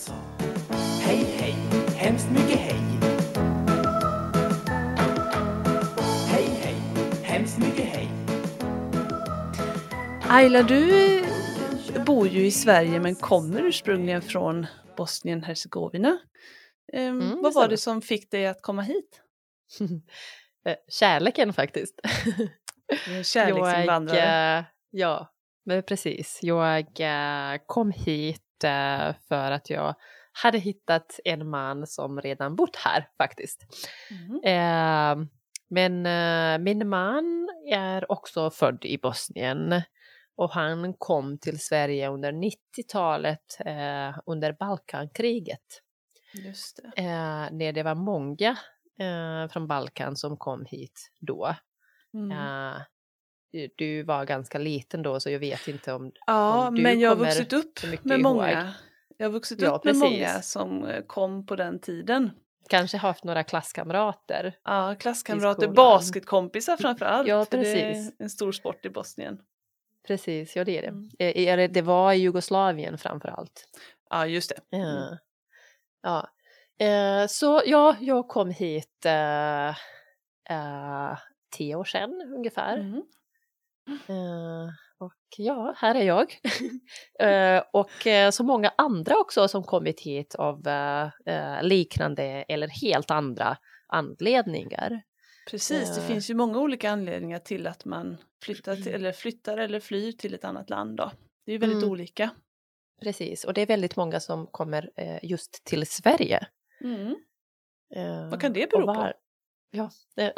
sa Hej, hej, hemskt mycket hej. Hej, hej, hemskt mycket hej. Ayla, du bor ju i Sverige men kommer ursprungligen från Bosnien-Hercegovina. Ehm, Mm, vad var det som fick dig att komma hit? Eh, Kärleken faktiskt. Kärleksinvandrare. Jag, eh, ja, men precis. Jag eh, kom hit för att jag hade hittat en man som redan bott här faktiskt. Mhm. Eh, men eh, min man är också född i Bosnien och han kom till Sverige under 90-talet eh, under Balkankriget. Just det. Eh, när det var många eh, från Balkan som kom hit då. Mm. Du- var ganska liten då så jag vet inte om... Ja, om du men jag har kommer vuxit upp med ihåg. många. Jag har vuxit Ja, upp med precis. många som eh, kom på den tiden. Kanske haft några klasskamrater. Ja, klasskamrater, basketkompisar framför allt. Ja, för Det är precis. en stor sport i Bosnien. Precis, ja det är det. Mm. Eh, det. Var i Jugoslavien framför allt. Ja, just det. Mm. Ja. Eh, så ja, jag kom hit eh, eh, tio år sedan ungefär. Mm. Eh, och ja, här är jag. Eh, och eh, så många andra också som kommit hit av liknande eller helt andra anledningar. Precis, det finns ju många olika anledningar till att man flyttar, till, eller flyttar eller flyr till ett annat land. Då. Det är väldigt Mm. olika. Precis, och det är väldigt många som kommer just till Sverige. Mm. Vad kan det bero på? Ja, det dig.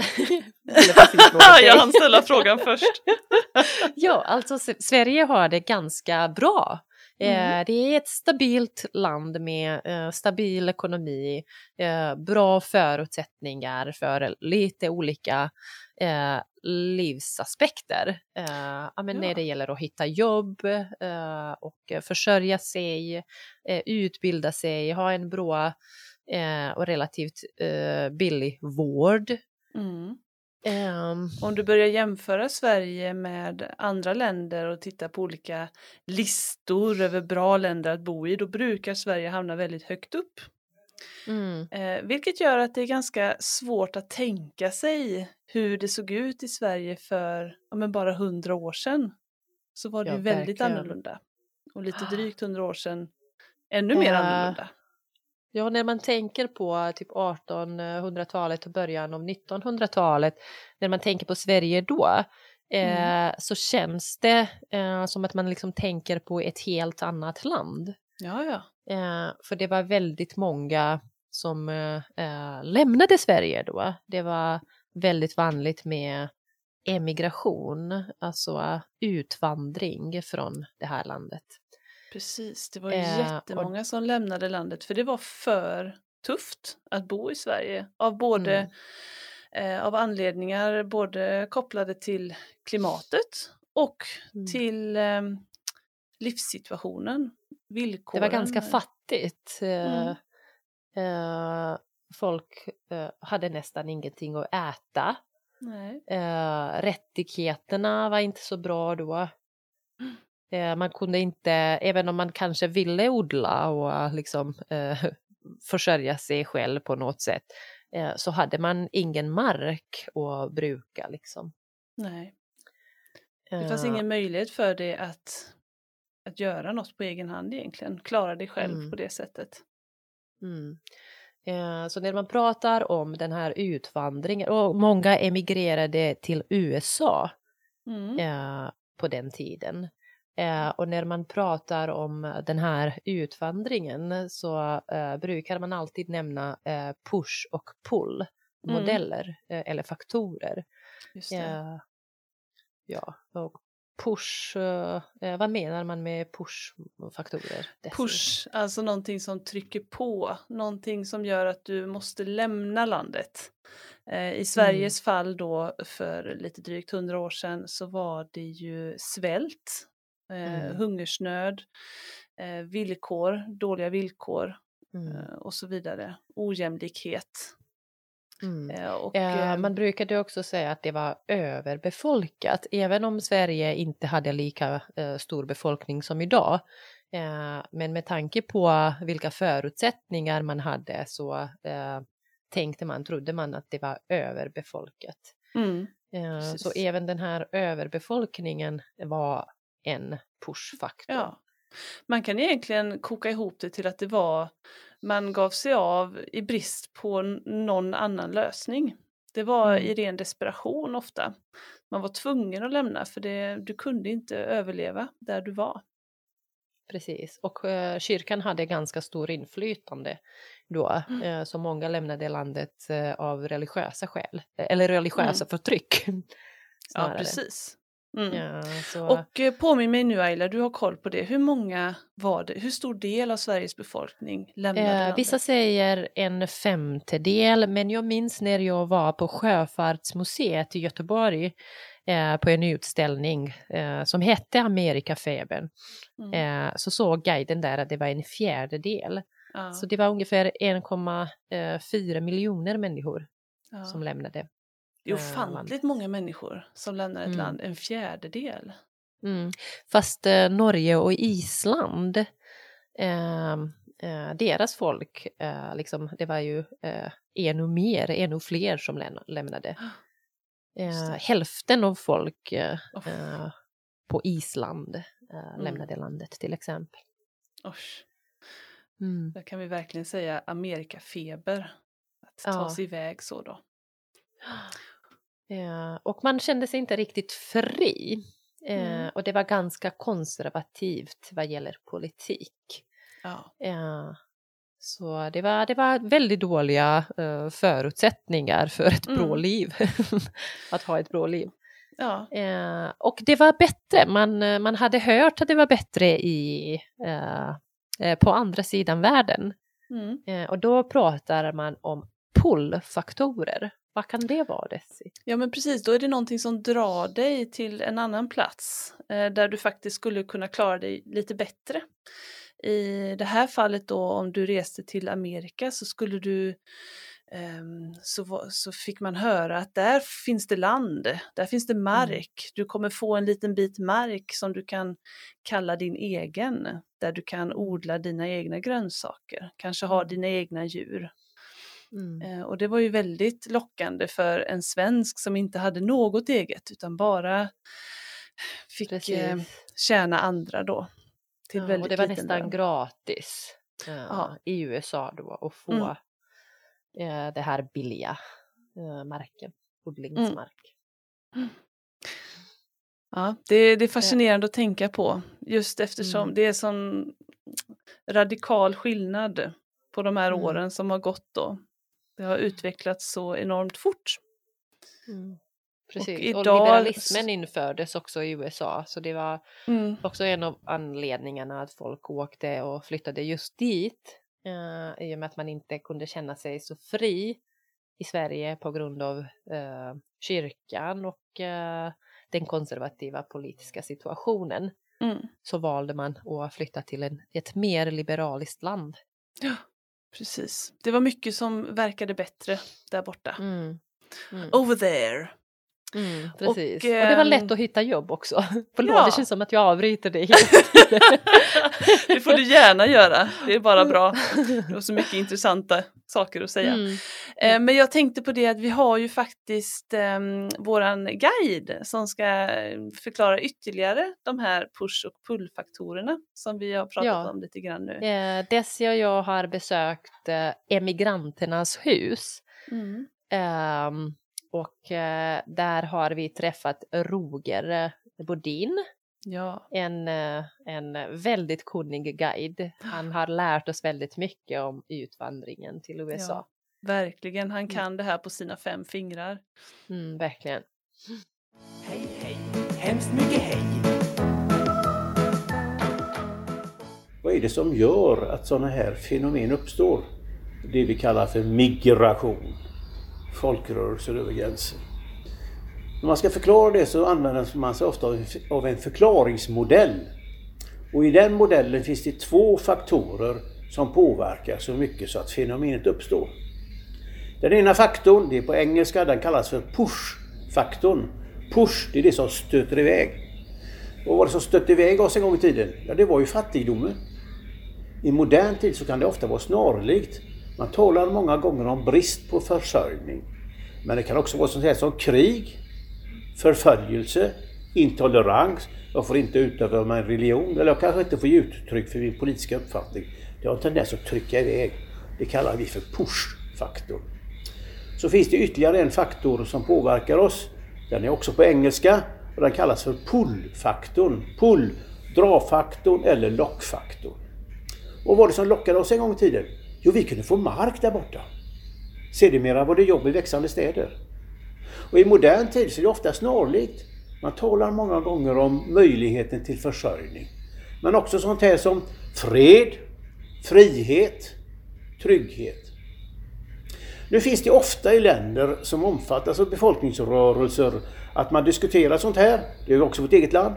jag hann ställa frågan först. Ja, alltså Sverige har det ganska bra. Mm. Eh, det är ett stabilt land med eh, stabil ekonomi, eh, bra förutsättningar för lite olika eh, livsaspekter. Eh, ja, men Ja. När det gäller att hitta jobb eh, och försörja sig, eh, utbilda sig, ha en bra eh, och relativt eh, billig vård. Mm. Ehm, Om du börjar jämföra Sverige med andra länder och titta på olika listor över bra länder att bo i, då brukar Sverige hamna väldigt högt upp. mm. Eh, vilket gör att det är ganska svårt att tänka sig hur det såg ut i Sverige för ja, men bara hundra år sedan. Så var det Ja, ju väldigt verkligen. annorlunda. Och lite drygt hundra år sedan ännu mer Ja. annorlunda. Ja, när man tänker på typ 1800-talet och början av 1900-talet, när man tänker på Sverige då, eh, Mm. så känns det eh, som att man liksom tänker på ett helt annat land. Ja, ja. Eh, för det var väldigt många som eh, eh, lämnade Sverige då. Det var väldigt vanligt med emigration, alltså utvandring från det här landet. Precis, det var Eh, och- jättemånga som lämnade landet för det var för tufft att bo i Sverige av både Mm. eh, av anledningar både kopplade till klimatet och Mm. till eh, livssituationen, Det villkoren. var ganska fattigt. Eh, Mm. eh, folk eh, hade nästan ingenting att äta. Nej. Eh, rättigheterna var inte så bra då. Eh, man kunde inte, även om man kanske ville odla och eh, liksom eh, försörja sig själv på något sätt, eh, så hade man ingen mark att bruka liksom. Nej. Det fanns Eh, ingen möjlighet för dig att, att göra något på egen hand egentligen, klara dig själv Mm. på det sättet. Mm. Eh, Så när man pratar om den här utvandringen, och många emigrerade till USA Mm. på den tiden. Eh, och när man pratar om den här utvandringen så eh, brukar man alltid nämna eh, push och pull Mm. modeller eh, eller faktorer. Eh, ja, och push, eh, vad menar man med push-faktorer? Push, alltså någonting som trycker på, någonting som gör att du måste lämna landet. I Sveriges fall då för lite drygt hundra år sedan så var det ju svält, eh, Mm. hungersnöd, eh, villkor, dåliga villkor Mm. eh, och så vidare. Ojämlikhet. Mm. Eh, och, Eh, man brukade också säga att det var överbefolkat, även om Sverige inte hade lika stor befolkning som idag. Men med tanke på vilka förutsättningar man hade så tänkte man, trodde man att det var överbefolkat. Mm. Så även den här överbefolkningen var en pushfaktor. Ja. Man kan egentligen koka ihop det till att det var man gav sig av i brist på någon annan lösning. Det var Mm. i ren desperation ofta. Man var tvungen att lämna för det, du kunde inte överleva där du var. Precis, och eh, kyrkan hade ganska stor inflytande då, Mm. eh, så många lämnade landet eh, av religiösa skäl, eh, eller religiösa förtryck. Ja, precis. Mm. Ja, så, Och eh, påminn mig nu Ayla, du har koll på det. Hur många var det? Hur stor del av Sveriges befolkning lämnade eh, landet? vissa säger en femtedel, men jag minns när jag var på Sjöfartsmuseet i Göteborg eh, på en utställning eh, som hette Amerikafebern, Mm. eh, så såg guiden där att det var en fjärdedel. Ja, Så det var ungefär 1,4 miljoner människor ja. som lämnade. Det är eh, ofantligt många människor som lämnar ett Mm. land, en fjärdedel. Mm. Fast eh, Norge och Island, eh, eh, deras folk, eh, liksom, det var ju eh, ännu mer, ännu fler som läm- lämnade. Eh, hälften av folk eh, på Island Mm. lämnade landet till exempel. Usch. Mm. Där kan vi verkligen säga Amerikafeber. Att ta Ja. sig iväg så då. Eh, och man kände sig inte riktigt fri. Eh, Mm. Och det var ganska konservativt vad gäller politik. Ja. Eh, så det var, det var väldigt dåliga eh, förutsättningar för ett bra Mm. liv. att ha ett bra liv. ja. Eh, och det var bättre, man, man hade hört att det var bättre i, på andra sidan världen. Mm. Och då pratar man om pull-faktorer. Vad kan det vara Desi? ja, men precis. Då är det någonting som drar dig till en annan plats eh, där du faktiskt skulle kunna klara dig lite bättre. I det här fallet då om du reste till Amerika så skulle du ehm, så, så fick man höra att där finns det land, där finns det mark. Du kommer få en liten bit mark som du kan kalla din egen, där du kan odla dina egna grönsaker, kanske ha dina egna djur. Mm. Eh, Och det var ju väldigt lockande för en svensk som inte hade något eget utan bara fick eh, Precis. tjäna andra då. Till Ja, väldigt och det var nästan lön. gratis eh, Ja. i USA då att få Mm. det här billiga marken, odlingsmark. Ja, det, det är fascinerande att tänka på just eftersom Mm. det är sån radikal skillnad på de här Mm. åren som har gått då. Det har utvecklats så enormt fort. Mm. Precis, och, idag- liberalismen infördes också i USA så det var Mm. också en av anledningarna att folk åkte och flyttade just dit eh, i och med att man inte kunde känna sig så fri i Sverige på grund av eh, kyrkan och eh, den konservativa politiska situationen Mm. så valde man att flytta till en, ett mer liberaliskt land. Ja, precis. Det var mycket som verkade bättre där borta. Mm. Mm. Over there. Mm, precis. Och, det var ehm, lätt att hitta jobb också. Förlåt, Ja. det känns som att jag avbryter dig. Det får du gärna göra. Det är bara bra. Du har så mycket intressanta saker att säga. Mm. Eh, Men jag tänkte på det att vi har ju faktiskt eh, våran guide som ska eh, förklara ytterligare de här push och pull-faktorerna som vi har pratat Ja. om lite grann nu. Eh, Desi och jag har besökt eh, Emigranternas hus. Mm. Ehm, och eh, där har vi träffat Roger eh, Bodin, Ja, en, eh, en väldigt kunnig guide. Han har lärt oss väldigt mycket om utvandringen till USA. verkligen. Han kan det här på sina fem fingrar. Mm, verkligen. Hej, hej, hemskt mycket hej. Vad är det som gör att sådana här fenomen uppstår? Det vi kallar för migration. Folkrörelser över gränser. När man ska förklara det så använder man sig ofta av en förklaringsmodell. Och i den modellen finns det två faktorer som påverkar så mycket så att fenomenet uppstår. Den ena faktorn, det är på engelska, den kallas för push-faktorn. Push, det är det som stöter iväg. Vad var det som stötte iväg oss en gång i tiden? Ja, det var ju fattigdomen. I modern tid så kan det ofta vara snarlikt. Man talar många gånger om brist på försörjning. Men det kan också vara sånt här som krig, förföljelse, intolerans. Jag får inte utöva min religion eller jag kanske inte får ge uttryck för min politiska uppfattning. Det har en tendens att trycka iväg. Det kallar vi för push-faktor. Så finns det ytterligare en faktor som påverkar oss. Den är också på engelska och den kallas för pull-faktorn. Pull, dra-faktorn eller lockfaktorn. Och vad var det som lockade oss en gång i tiden? Jo, vi kunde få mark där borta. Sedermera var det jobb i växande städer. Och i modern tid så är det ofta snarlikt. Man talar många gånger om möjligheten till försörjning. Men också sånt här som fred, frihet, trygghet. Nu finns det ofta i länder som omfattas av befolkningsrörelser att man diskuterar sånt här. Det är ju också vårt eget land.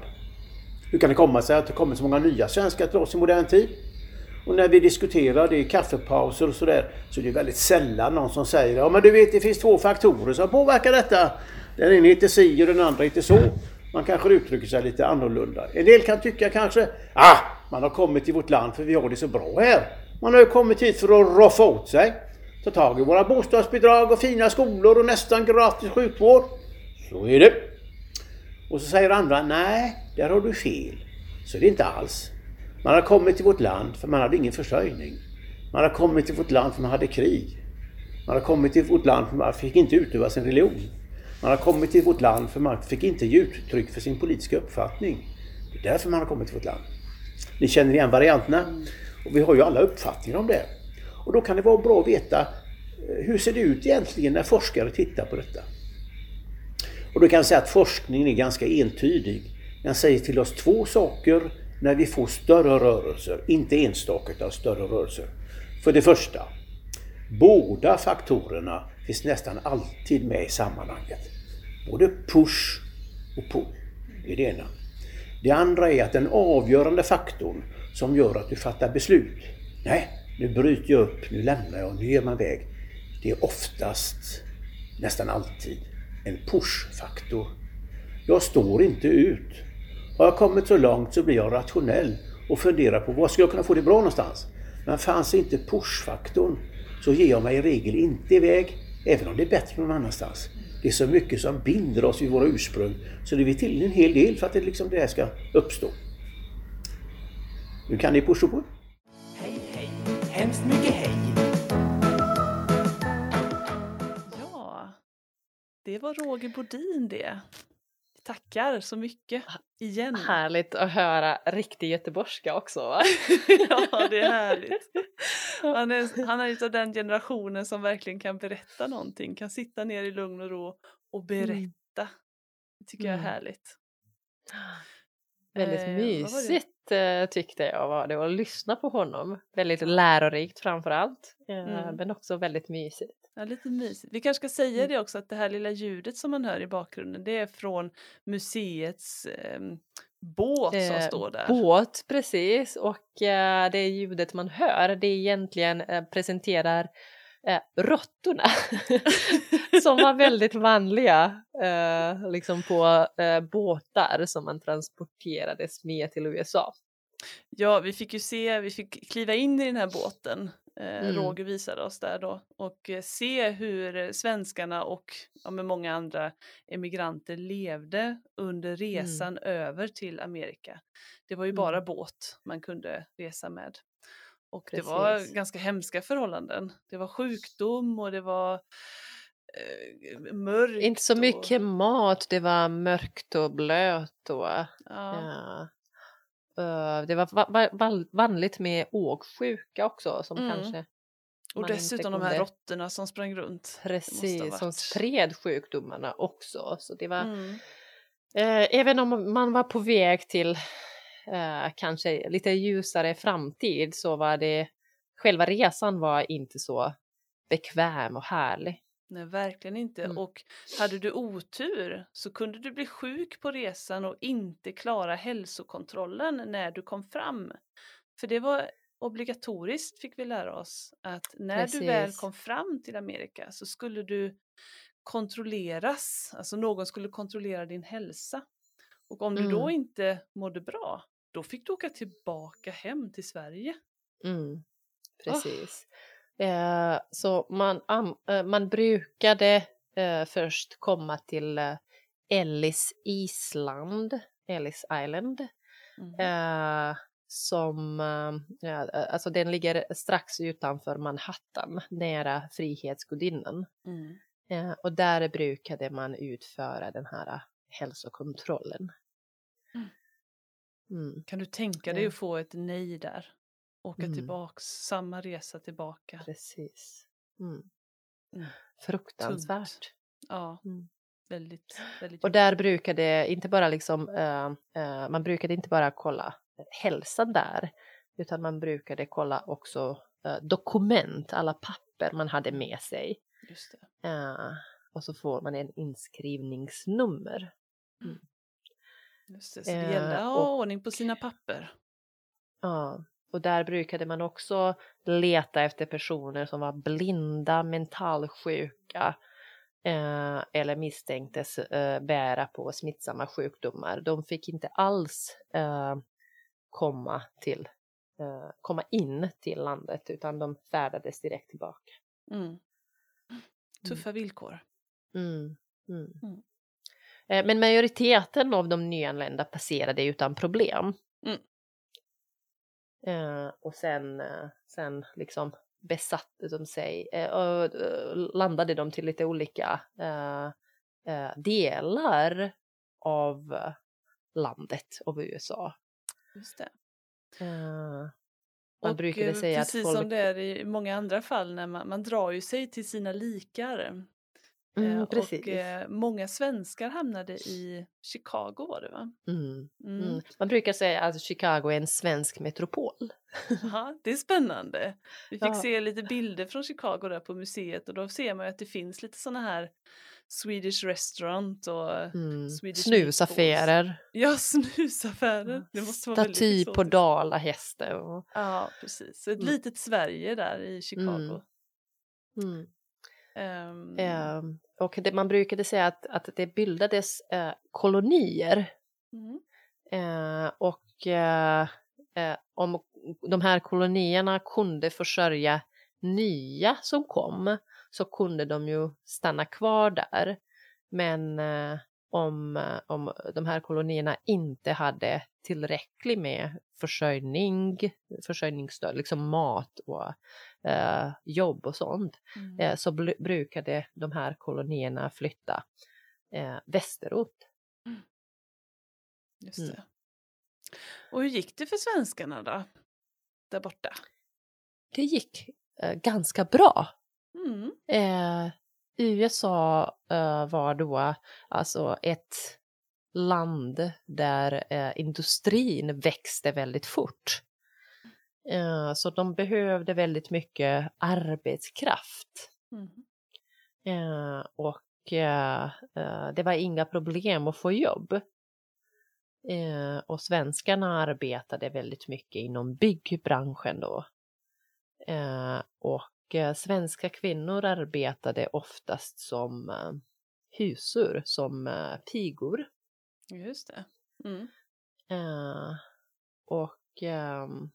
Hur kan det komma sig att det kommer så många nya svenskar till oss i modern tid? Och när vi diskuterar det i kaffepauser och sådär så är det väldigt sällan någon som säger ja men du vet det finns två faktorer som påverkar detta. Den ena heter si och den andra heter så. Man kanske uttrycker sig lite annorlunda. En del kan tycka kanske ah, man har kommit till vårt land för vi har det så bra här. Man har ju kommit hit för att roffa åt sig. Ta tag i våra bostadsbidrag och fina skolor och nästan gratis sjukvård. Så är det. Och så säger andra, nej, där har du fel. Så är det inte alls. Man har kommit till vårt land för man hade ingen försörjning. Man har kommit till vårt land för man hade krig. Man har kommit till vårt land för man fick inte utöva sin religion. Man har kommit till vårt land för man fick inte ge uttryck för sin politiska uppfattning. Det är därför man har kommit till vårt land. Ni känner igen varianterna. Och vi har ju alla uppfattningar om det. Och då kan det vara bra att veta eh, hur ser det ut egentligen när forskare tittar på detta? Och då kan jag säga att forskningen är ganska entydig. Den säger till oss två saker när vi får större rörelser, inte enstaka utan större rörelser. För det första, båda faktorerna finns nästan alltid med i sammanhanget. Både push och pull. Det är det ena. Det andra är att den avgörande faktorn som gör att du fattar beslut. Nej, nu bryter jag upp, nu lämnar jag, nu ger man väg. Det är oftast, nästan alltid, en push-faktor. Jag står inte ut. Har jag kommit så långt så blir jag rationell och funderar på var ska jag kunna få det bra någonstans? Men fanns inte push-faktorn så ger jag mig i regel inte iväg, även om det är bättre någon annanstans. Det är så mycket som binder oss vid våra ursprung så det vill till en hel del för att det, liksom det här ska uppstå. Nu kan ni pusha på! Hej, hej, hemskt mycket hej. Ja, det var Roger Bodin det. Tackar så mycket igen. Härligt att höra riktig göteborgska också va? ja, det är härligt. Han är, han är utav den generationen som verkligen kan berätta någonting, kan sitta ner i lugn och ro och berätta. Det tycker jag är Mm. härligt. Väldigt Eh, mysigt eh, tyckte jag var det att lyssna på honom. Väldigt lärorikt framför allt. eh, Mm. Men också väldigt mysigt. Ja, lite mysigt. Vi kanske ska säga Mm. det också att det här lilla ljudet som man hör i bakgrunden det är från museets ehm, båt som Eh, står där. Båt, precis. Och eh, det ljudet man hör det egentligen eh, presenterar eh, råttorna som var väldigt vanliga eh, liksom på eh, båtar som man transporterades med till USA. Ja, vi fick ju se, vi fick kliva in i den här båten. Eh, Mm. Roger visade oss där då och eh, se hur svenskarna och ja, med många andra emigranter levde under resan över till Amerika. Det var ju bara Mm. båt man kunde resa med. Och det var Precis. ganska hemska förhållanden. Det var sjukdom och det var eh, mörkt. Inte så och- mycket mat, det var mörkt och blöt och Ja. Ja. Eh, det var vanligt med åksjuka också som Mm. kanske Och dessutom de här råttorna som sprang runt. precis som spred sjukdomarna också. Så det var, Mm. eh, även om man var på väg till eh, kanske lite ljusare framtid så var det själva resan var inte så bekväm och härlig. Nej, verkligen inte. Mm. Och hade du otur så kunde du bli sjuk på resan och inte klara hälsokontrollen när du kom fram. För det var obligatoriskt fick vi lära oss att när du väl Precis. kom fram till Amerika så skulle du kontrolleras, alltså någon skulle kontrollera din hälsa. Och om du då Mm. inte mådde bra, då fick du åka tillbaka hem till Sverige. Mm, precis. Eh, så man, eh, man brukade eh, först komma till eh, Ellis Island, Ellis Island, eh, som, ja, alltså den ligger strax utanför Manhattan, nära Frihetsgudinnan. Mm. Eh, och där brukade man utföra den här hälsokontrollen. Mm. Mm, Kan du tänka dig Ja. att få ett nej där? Åka Mm. tillbaks, samma resa tillbaka. precis. Mm. Mm. Fruktansvärt. Ja, Mm. väldigt, väldigt Och där brukade inte bara liksom, eh, eh, man brukade inte bara kolla hälsan där, utan man brukade kolla också eh, dokument, alla papper man hade med sig. Just det. Eh, och så får man en inskrivningsnummer. Just det. Så det Eh, gäller att ha ordning på sina papper. Ja, och där brukade man också leta efter personer som var blinda, mentalsjuka eh, eller misstänktes eh, bära på smittsamma sjukdomar. De fick inte alls eh, komma, till, eh, komma in till landet utan de färdades direkt tillbaka. Mm. Tuffa villkor. Mm, mm. Mm. Eh, Men majoriteten av de nyanlända passerade utan problem. Eh, och sen, eh, sen liksom besatte de sig eh, och eh, landade de till lite olika eh, eh, delar av landet av USA. Just det. Man Och brukade eh, säga att precis folk... som det är i många andra fall när man, man drar ju sig till sina likar. Mm, Eh, precis. och eh, många svenskar hamnade i Chicago var det va? Mm, Mm. mm. Man brukar säga att Chicago är en svensk metropol. Ja, det är spännande. Vi fick Ja. se lite bilder från Chicago där på museet och då ser man ju att det finns lite sådana här Swedish restaurant och Mm. Swedish Snusaffärer. ja, snusaffärer. Det måste vara Staty på dalahäste. Och, Ja, precis. Så ett Mm. litet Sverige där i Chicago. mm. Ehm, Eh, och det, man brukade säga att, att det bildades eh, kolonier mm, eh, och eh, eh, om de här kolonierna kunde försörja nya som kom så kunde de ju stanna kvar där. Men eh, om, eh, om de här kolonierna inte hade tillräckligt med försörjning, försörjningsstöd, liksom mat och eh, jobb och sånt, mm. eh, så brukade de här kolonierna flytta eh, västerut. Just mm. det. Och hur gick det för svenskarna då? Där borta? Det gick eh, ganska bra. Mm. USA eh, var då alltså ett land där eh, industrin växte väldigt fort. Eh, så de behövde väldigt mycket arbetskraft. Mm. Och det var inga problem att få jobb. Och svenskarna arbetade väldigt mycket inom byggbranschen då. Och svenska kvinnor arbetade oftast som eh, husor, som eh, pigor. Just det. Mm. Eh, och ehm,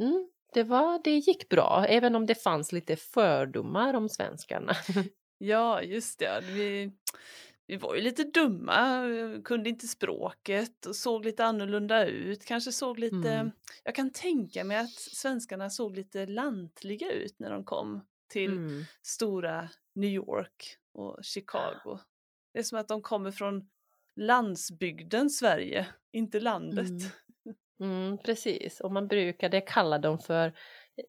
mm, det, var, det gick bra, även om det fanns lite fördomar om svenskarna. Ja, just det. Vi, vi var ju lite dumma, eh, kunde inte språket och såg lite annorlunda ut. Kanske såg lite, Mm. jag kan tänka mig att svenskarna såg lite lantliga ut när de kom till Mm. stora New York och Chicago. Det är som att de kommer från landsbygden Sverige, inte landet. Mm. Mm, precis, och man brukade kalla dem för eh,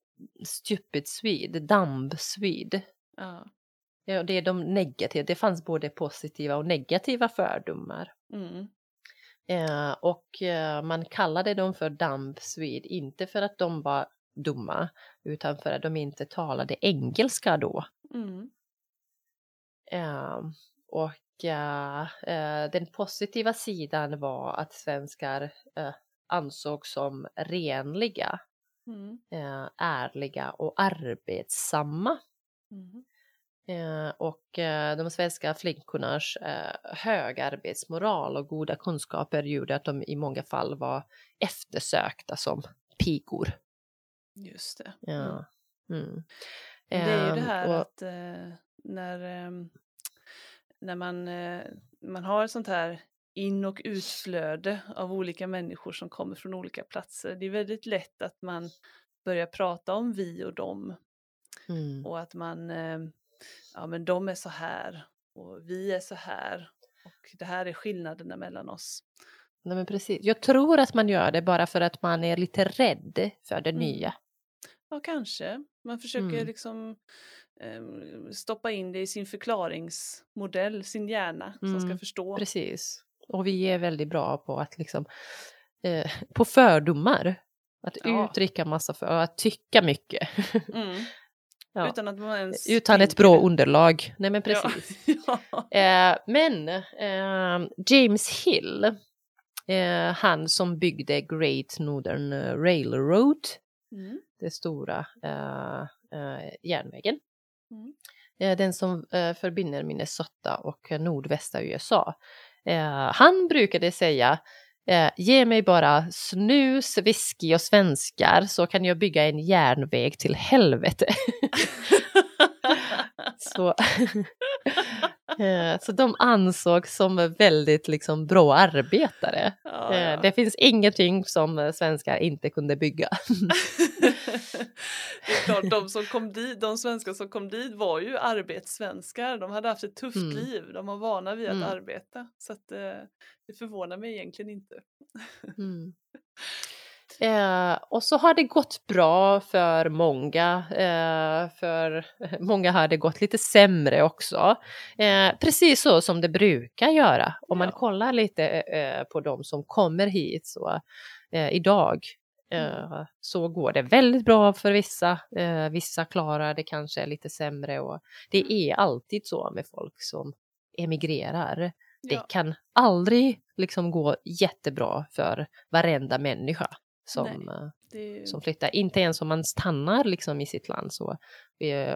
stupid Swede, dumb Swede. Ja. Ja, det är de negativa, det fanns både positiva och negativa fördomar. Mm. Eh, och eh, man kallade dem för dumb Swede, inte för att de var dumma, utan för att de inte talade engelska då. Mm. Eh, och eh, den positiva sidan var att svenskar eh, ansågs som renliga, Mm. eh, ärliga och arbetsamma. Mm. Eh, och eh, de svenska flickornas eh, hög arbetsmoral och goda kunskaper gjorde att de i många fall var eftersökta som pigor. Just det. Ja. Mm. Det är ju det Ehm, här och- att när, ehm, när man, man har ett sånt här in och utflöde av olika människor som kommer från olika platser. Det är väldigt lätt att man börjar prata om vi och dem Mm. och att man, eh, ja men de är så här och vi är så här och det här är skillnaderna mellan oss. Nej, men precis. Jag tror att man gör det bara för att man är lite rädd för det Mm. nya. Ja, kanske. Man försöker Mm. liksom ehm, stoppa in det i sin förklaringsmodell, sin hjärna, som ska Mm, förstå. Precis. Och vi är väldigt bra på att liksom, eh, på fördomar. Att Ja. uttrycka massa för, att tycka mycket. Ja. Utan att man ens Utan ett bra underlag. Nej men precis. ja. Eh, men eh, James Hill, eh, han som byggde Great Northern eh, Railroad, Mm. den stora eh, eh, järnvägen. Mm. Den som förbinder Minnesota och nordvästra USA. Han brukade säga eh, Ge mig bara snus, whisky och svenskar så kan jag bygga en järnväg till helvete. så, eh, så de ansågs som väldigt liksom, bra arbetare. ja, Eh, ja. Det finns ingenting som eh, svenskar inte kunde bygga. det är klart, de, som kom dit, de svenskar som kom dit var ju arbetssvenskar. De hade haft ett tufft Mm. liv, de var vana vid att Mm. arbeta. Så att, eh, det förvånar mig egentligen inte. Mm. Eh, och så har det gått bra för många. Eh, för många har det gått lite sämre också. Eh, precis så som det brukar göra. Om man Ja. kollar lite eh, på de som kommer hit så eh, idag. Eh, så går det väldigt bra för vissa. Eh, vissa klarar det kanske lite sämre. Och det är alltid så med folk som emigrerar. Det Ja. kan aldrig liksom gå jättebra för varenda människa som, Nej. eh, Det är som flyttar. Inte ens om man stannar liksom i sitt land så,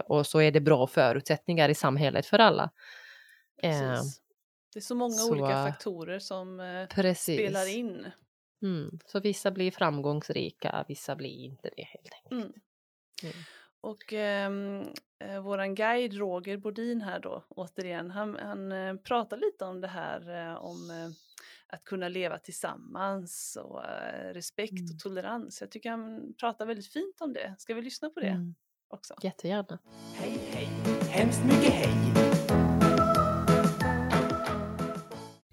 och så är det bra förutsättningar i samhället för alla. Precis. Det är så många så- olika faktorer som precis. spelar in. Mm. Så vissa blir framgångsrika, vissa blir inte det helt enkelt. Mm. Mm. Och ehm, eh, våran guide Roger Bodin här då, återigen, han, han eh, pratar lite om det här eh, om eh, att kunna leva tillsammans och respekt Mm. och tolerans. Jag tycker han pratar väldigt fint om det. Ska vi lyssna på det Mm. också? Jättegärna. Hej, hej, hemskt mycket hej.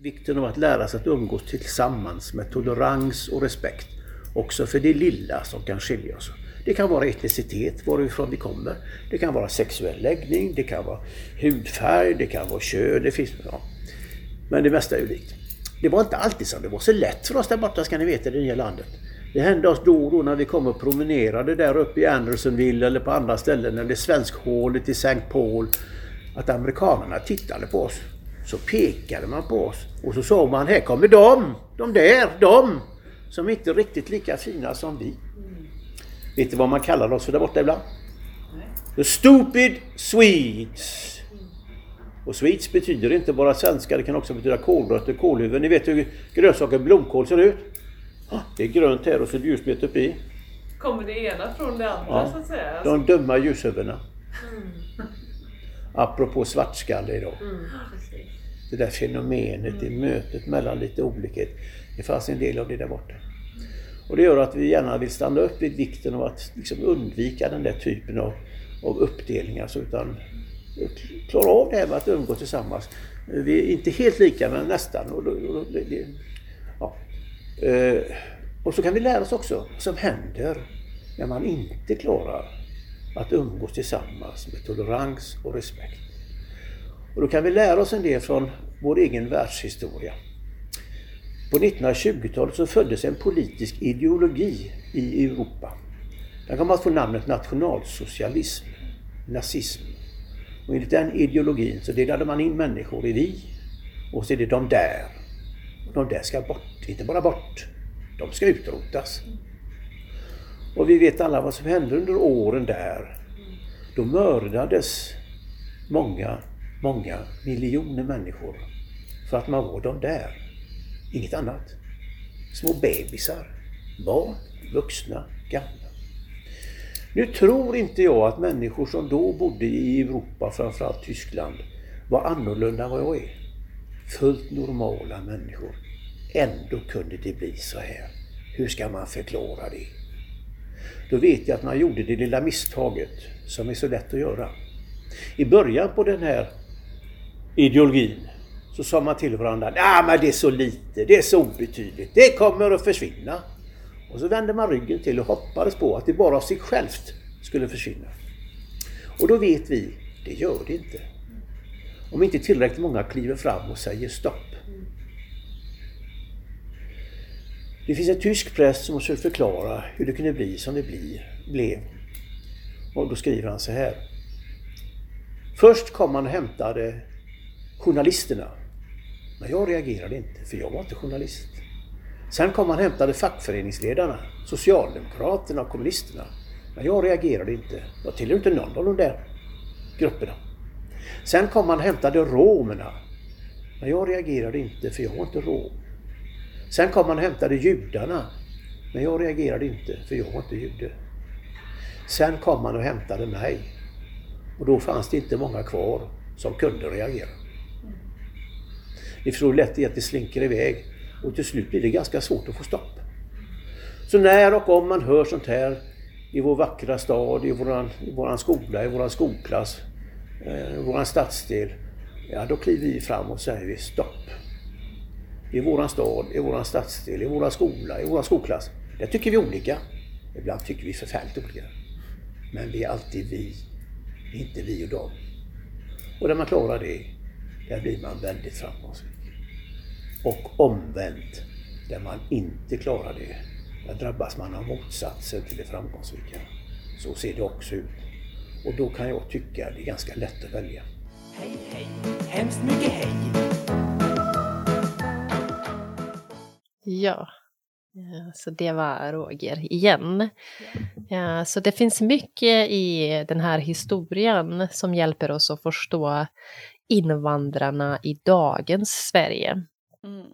Vikten av att lära sig att umgås tillsammans med tolerans och respekt. Också för det lilla som kan skilja oss. Det kan vara etnicitet, varifrån vi kommer. Det kan vara sexuell läggning, det kan vara hudfärg, det kan vara kön. Det finns, ja. Men det mesta är ju likt. Det var inte alltid som det var så lätt för oss där borta ska ni veta i det nya landet. Det hände oss då och då när vi kom och promenerade där uppe i Andersonville eller på andra ställen eller svenskhålet i St. Paul att amerikanerna tittade på oss. Så pekade man på oss och så sa man, här kommer de, de där, de, som inte är riktigt lika fina som vi. Vet du vad man kallar oss för där borta ibland? The stupid Swedes. Och Swedes betyder inte bara svenska, det kan också betyda kålrötter, kålhuvuden. Ni vet hur grönsaker, blomkål ser ut? Ah, Det är grönt här och så är det ljusmet uppe i. Kommer det ena från det andra Ja. så att säga? De dumma ljushuvudena. Apropå svartskalle idag. Det där fenomenet i mötet mellan lite olikhet. Det fanns en del av det där borta. Och det gör att vi gärna vill stanna upp vid vikten av att liksom undvika den där typen av, av uppdelningar. Så utan klara av det här med att umgås tillsammans. Vi är inte helt lika men nästan. Och, då- och, det, det, ja. Eh, och så kan vi lära oss också vad som händer när man inte klarar att umgås tillsammans med tolerans och respekt. Och då kan vi lära oss en del från vår egen världshistoria. På 1920-talet så föddes en politisk ideologi i Europa. Den kom att få namnet nationalsocialism, nazism. Och enligt den ideologin så delade man in människor i vi och så är det de där. Och de där ska bort, inte bara bort, de ska utrotas. Och vi vet alla vad som hände under åren där. Då mördades många, många miljoner människor för att man var de där. Inget annat. Små bebisar, barn, vuxna, gamla. Nu tror inte jag att människor som då bodde i Europa, framförallt Tyskland, var annorlunda än vad jag är. Fullt normala människor. Ändå kunde det bli så här. Hur ska man förklara det? Då vet jag att man gjorde det lilla misstaget som är så lätt att göra. I början på den här ideologin så sa man till varandra, ja men det är så lite, det är så obetydligt, det kommer att försvinna. Och så vände man ryggen till och hoppades på att det bara av sig självt skulle försvinna. Och då vet vi, det gör det inte. Om inte tillräckligt många kliver fram och säger stopp. Det finns en tysk präst som försöker förklara hur det kunde bli som det bli, blev. Och då skriver han så här. Först kom man och hämtade journalisterna. Men jag reagerade inte, för jag var inte journalist. Sen kom man och hämtade fackföreningsledarna, Socialdemokraterna och kommunisterna. Men jag reagerade inte. Jag tillhör inte någon av de där grupperna. Sen kom man och hämtade romerna. Men jag reagerade inte, för jag var inte rom. Sen kom man och hämtade judarna. Men jag reagerade inte, för jag var inte jude. Sen kom man och hämtade mig. Och då fanns det inte många kvar som kunde reagera. Ni förstår hur lätt att det slinker iväg och till slut blir det ganska svårt att få stopp. Så när och om man hör sånt här i vår vackra stad, i våran, i våran skola, i våran skolklass, eh, i våran stadsdel, ja då kliver vi fram och säger vi stopp. I våran stad, i våran stadsdel, i våran skola, i våran skolklass. Där tycker vi olika. Ibland tycker vi förfärligt olika. Men vi är alltid vi, inte vi och dem. Och när man klarar det, där blir man väldigt framgångsrik. Och omvänt, där man inte klarar det, där drabbas man av motsatsen till det framgångsrika. Så ser det också ut. Och då kan jag tycka det är ganska lätt att välja. Hej, hej, hemskt mycket hej. Ja, Ja, så det var Roger igen. Ja, så det finns mycket i den här historien som hjälper oss att förstå invandrarna i dagens Sverige. Mm,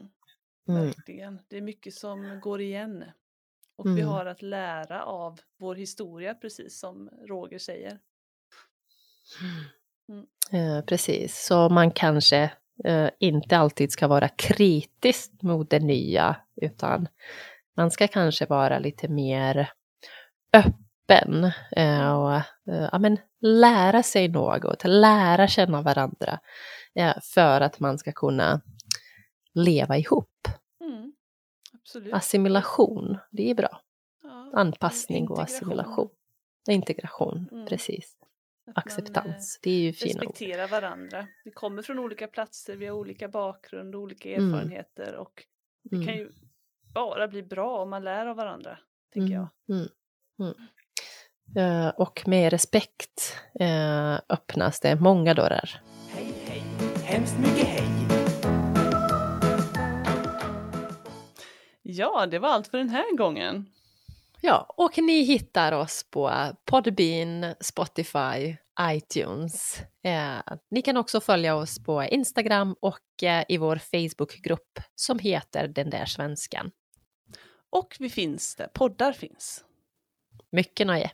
Mm. verkligen. Det är mycket som går igen. Och vi Mm. har att lära av vår historia, precis som Roger säger. Eh, precis, så man kanske eh, inte alltid ska vara kritisk mot det nya, utan man ska kanske vara lite mer öppen eh, och eh, ja, men lära sig något, lära känna varandra eh, för att man ska kunna leva ihop. Mm. Assimilation, det är bra. Ja, Anpassning och assimilation. Integration, Mm. precis. Man, Acceptans, det är ju eh, fina ord. Respektera varandra. Vi kommer från olika platser, vi har olika bakgrund, olika Mm. erfarenheter och det kan Mm. ju bara bli bra om man lär av varandra, tänker jag. Mm, mm. Eh, och med respekt eh, öppnas det många dörrar. Hej, hej, hemskt mycket hej. Ja, det var allt för den här gången. Ja, och ni hittar oss på Podbean, Spotify, iTunes. Eh, ni kan också följa oss på Instagram och eh, i vår Facebookgrupp som heter Den där svenskan. Och vi finns där poddar finns. Mycket nöje!